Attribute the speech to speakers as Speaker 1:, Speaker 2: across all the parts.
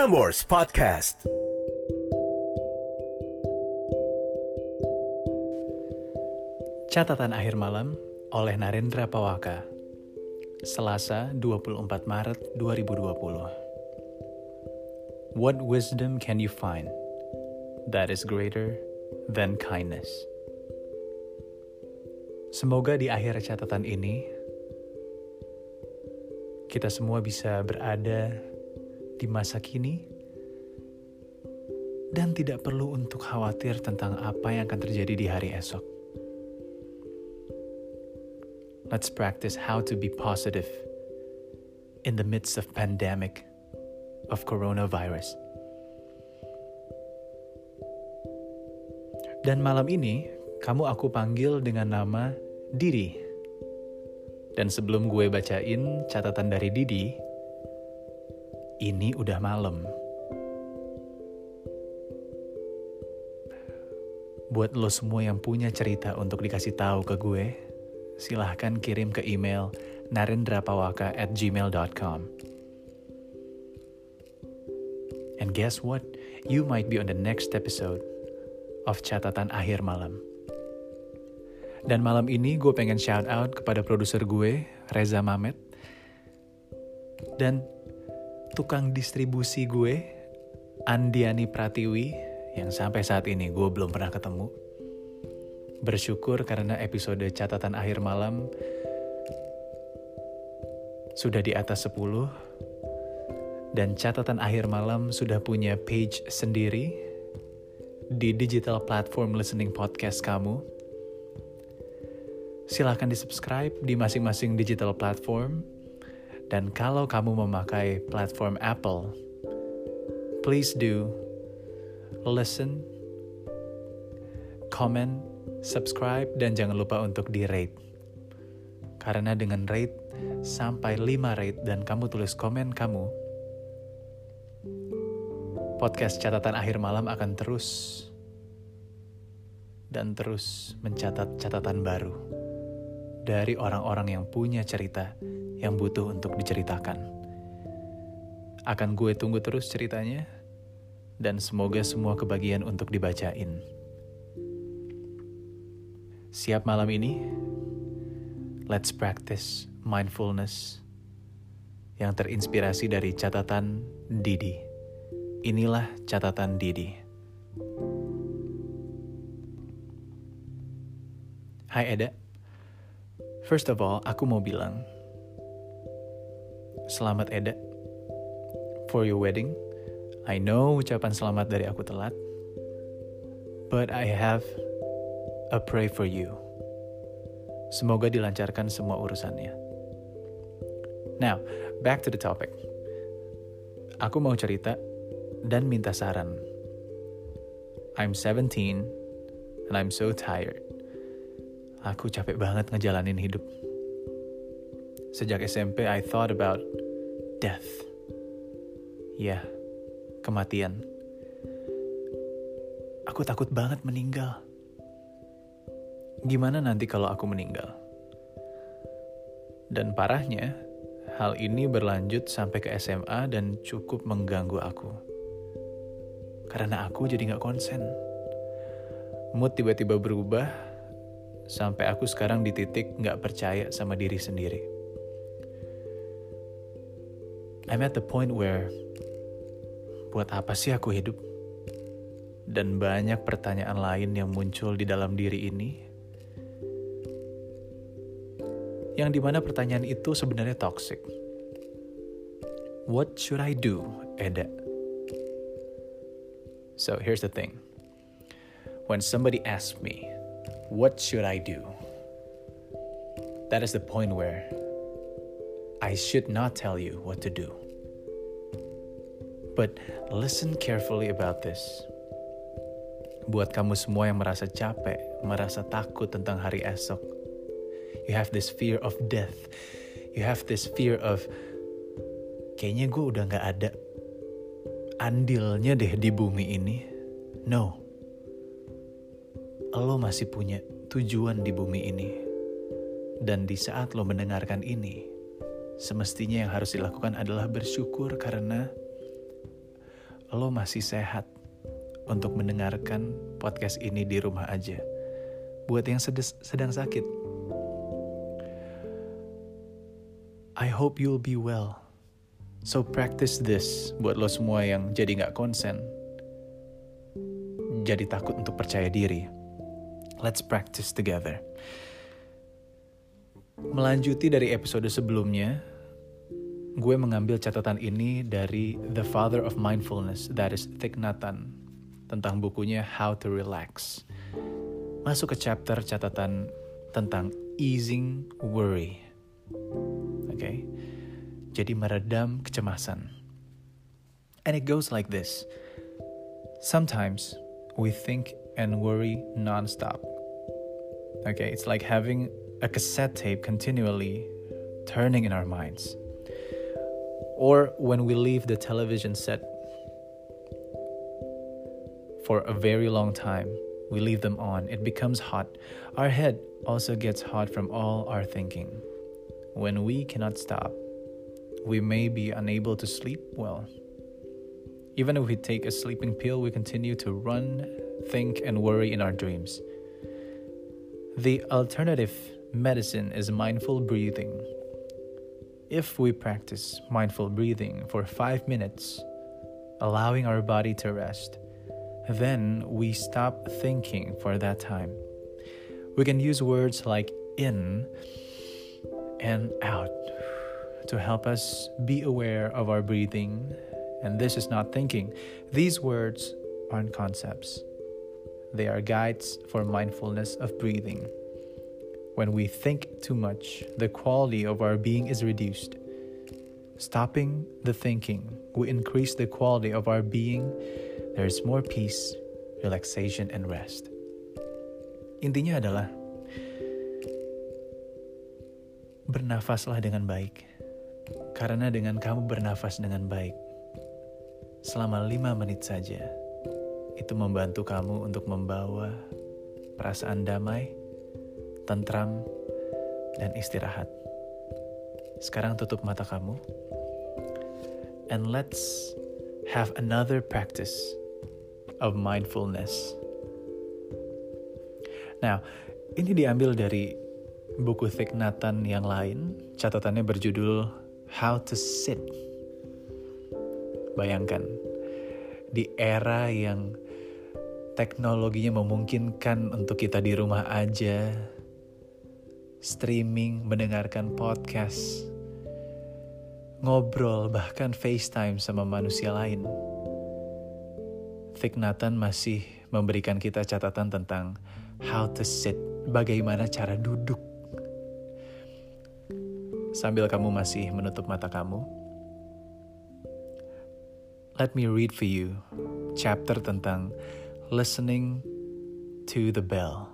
Speaker 1: Prambors Podcast.
Speaker 2: Catatan akhir malam oleh Narendra Pawaka. Selasa 24 Maret 2020. What wisdom can you find that is greater than kindness? Semoga di akhir catatan ini kita semua bisa berada di masa kini dan tidak perlu untuk khawatir tentang apa yang akan terjadi di hari esok. Let's practice how to be positive in the midst of pandemic of coronavirus. Dan malam ini, kamu aku panggil dengan nama Didi. Dan sebelum gue bacain catatan dari Didi, ini udah malam. Buat lo semua yang punya cerita untuk dikasih tahu ke gue, silahkan kirim ke email narendrapawaka at gmail.com. And guess what? You might be on the next episode of Catatan Akhir Malam. Dan malam ini gue pengen shout out kepada produser gue, Reza Mamet. Dan tukang distribusi gue, Andiani Pratiwi, yang sampai saat ini gue belum pernah ketemu bersyukur karena episode catatan akhir malam sudah di atas 10 dan catatan akhir malam sudah punya page sendiri di digital platform listening podcast kamu. Silahkan di subscribe di masing-masing digital platform. Dan kalau kamu memakai platform Apple, please do listen, comment, subscribe, dan jangan lupa untuk di rate. Karena dengan rate sampai 5 rate dan kamu tulis komen kamu, podcast catatan akhir malam akan terus dan terus mencatat catatan baru dari orang-orang yang punya cerita yang butuh untuk diceritakan. Akan gue tunggu terus ceritanya, dan semoga semua kebagian untuk dibacain. Siap malam ini? Let's practice mindfulness yang terinspirasi dari catatan Didi. Inilah catatan Didi. Hai Eda. First of all, aku mau bilang Selamat Eda for your wedding. I know ucapan selamat dari aku telat. But I have a pray for you. Semoga dilancarkan semua urusannya. Now, back to the topic. Aku mau cerita dan minta saran. I'm 17 and I'm so tired. Aku capek banget ngejalanin hidup. Sejak SMP, I thought about death. Ya, yeah, kematian. Aku takut banget meninggal gimana nanti kalau aku meninggal? Dan parahnya, hal ini berlanjut sampai ke SMA dan cukup mengganggu aku. Karena aku jadi gak konsen. Mood tiba-tiba berubah, sampai aku sekarang di titik gak percaya sama diri sendiri. I'm at the point where, buat apa sih aku hidup? Dan banyak pertanyaan lain yang muncul di dalam diri ini yang di mana pertanyaan itu sebenarnya toxic. What should I do, Eda? So here's the thing. When somebody asks me, what should I do? That is the point where I should not tell you what to do. But listen carefully about this. Buat kamu semua yang merasa capek, merasa takut tentang hari esok, You have this fear of death. You have this fear of kayaknya gue udah gak ada andilnya deh di bumi ini. No. Lo masih punya tujuan di bumi ini. Dan di saat lo mendengarkan ini, semestinya yang harus dilakukan adalah bersyukur karena lo masih sehat untuk mendengarkan podcast ini di rumah aja. Buat yang sedang sakit, I hope you'll be well. So practice this buat lo semua yang jadi gak konsen. Jadi takut untuk percaya diri. Let's practice together. Melanjuti dari episode sebelumnya, gue mengambil catatan ini dari The Father of Mindfulness, that is Thich Nhat Hanh tentang bukunya How to Relax. Masuk ke chapter catatan tentang easing worry. Oke. Okay? Jadi meredam kecemasan. And it goes like this. Sometimes we think and worry nonstop. Okay, it's like having a cassette tape continually turning in our minds. Or when we leave the television set for a very long time. We leave them on, it becomes hot. Our head also gets hot from all our thinking. When we cannot stop, we may be unable to sleep well. Even if we take a sleeping pill, we continue to run, think, and worry in our dreams. The alternative medicine is mindful breathing. If we practice mindful breathing for five minutes, allowing our body to rest, then we stop thinking for that time. We can use words like in and out to help us be aware of our breathing. And this is not thinking. These words aren't concepts, they are guides for mindfulness of breathing. When we think too much, the quality of our being is reduced. Stopping the thinking will increase the quality of our being there is more peace, relaxation, and rest. Intinya adalah bernafaslah dengan baik. Karena dengan kamu bernafas dengan baik selama lima menit saja, itu membantu kamu untuk membawa perasaan damai, tentram, dan istirahat. Sekarang tutup mata kamu. And let's have another practice of mindfulness. Nah, ini diambil dari buku Thich Nhat Hanh yang lain. Catatannya berjudul How to Sit. Bayangkan, di era yang teknologinya memungkinkan untuk kita di rumah aja, streaming, mendengarkan podcast, ngobrol, bahkan FaceTime sama manusia lain Thich Nhat Hanh masih memberikan kita catatan tentang how to sit, bagaimana cara duduk. Sambil kamu masih menutup mata kamu, let me read for you chapter tentang listening to the bell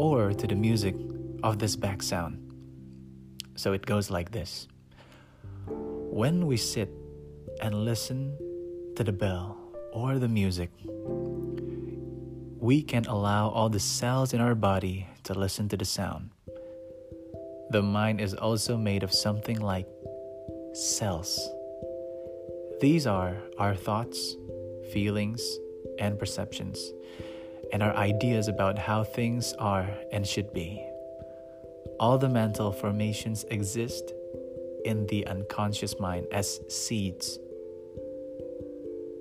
Speaker 2: or to the music of this back sound. So it goes like this When we sit and listen to the bell, or the music, we can allow all the cells in our body to listen to the sound. The mind is also made of something like cells. These are our thoughts, feelings, and perceptions, and our ideas about how things are and should be. All the mental formations exist in the unconscious mind as seeds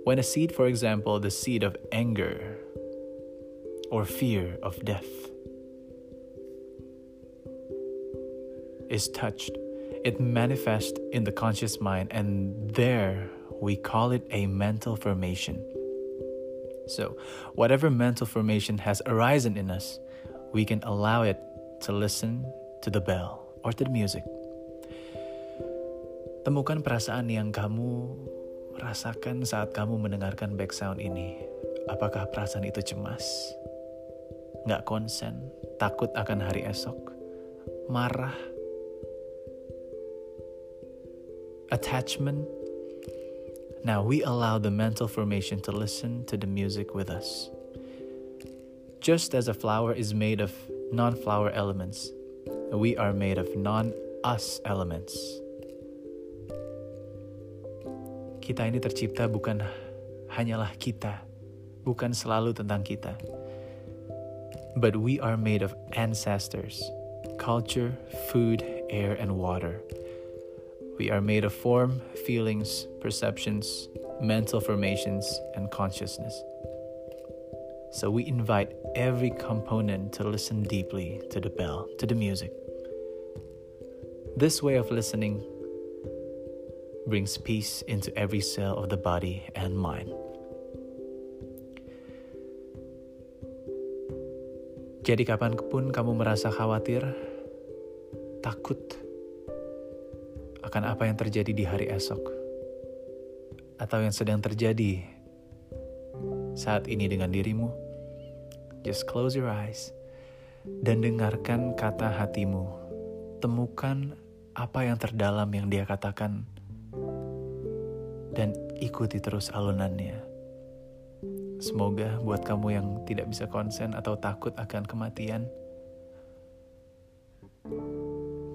Speaker 2: when a seed, for example, the seed of anger or fear of death, is touched, it manifests in the conscious mind, and there we call it a mental formation. So, whatever mental formation has arisen in us, we can allow it to listen to the bell or to the music. Temukan perasaan yang kamu rasakan saat kamu mendengarkan background ini? Apakah perasaan itu cemas? Nggak konsen? Takut akan hari esok? Marah? Attachment? Now we allow the mental formation to listen to the music with us. Just as a flower is made of non flower elements, we are made of non us elements. kita ini tercipta bukan hanyalah kita, bukan selalu tentang kita. But we are made of ancestors, culture, food, air, and water. We are made of form, feelings, perceptions, mental formations, and consciousness. So we invite every component to listen deeply to the bell, to the music. This way of listening brings peace into every cell of the body and mind. Jadi kapan pun kamu merasa khawatir, takut akan apa yang terjadi di hari esok, atau yang sedang terjadi saat ini dengan dirimu, just close your eyes dan dengarkan kata hatimu. Temukan apa yang terdalam yang dia katakan dan ikuti terus alunannya. Semoga buat kamu yang tidak bisa konsen atau takut akan kematian,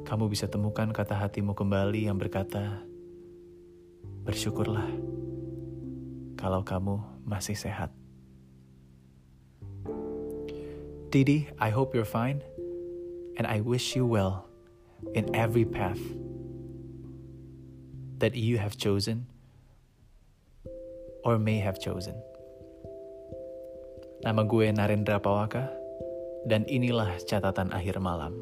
Speaker 2: kamu bisa temukan kata hatimu kembali yang berkata, "Bersyukurlah kalau kamu masih sehat." Didi, I hope you're fine, and I wish you well in every path that you have chosen or may have chosen. Nama gue Narendra Pawaka, dan inilah catatan akhir malam.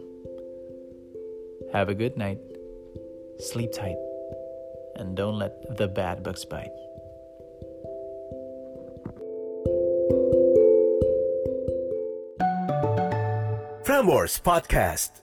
Speaker 2: Have a good night, sleep tight, and don't let the bad bugs bite.
Speaker 1: Frameworks Podcast.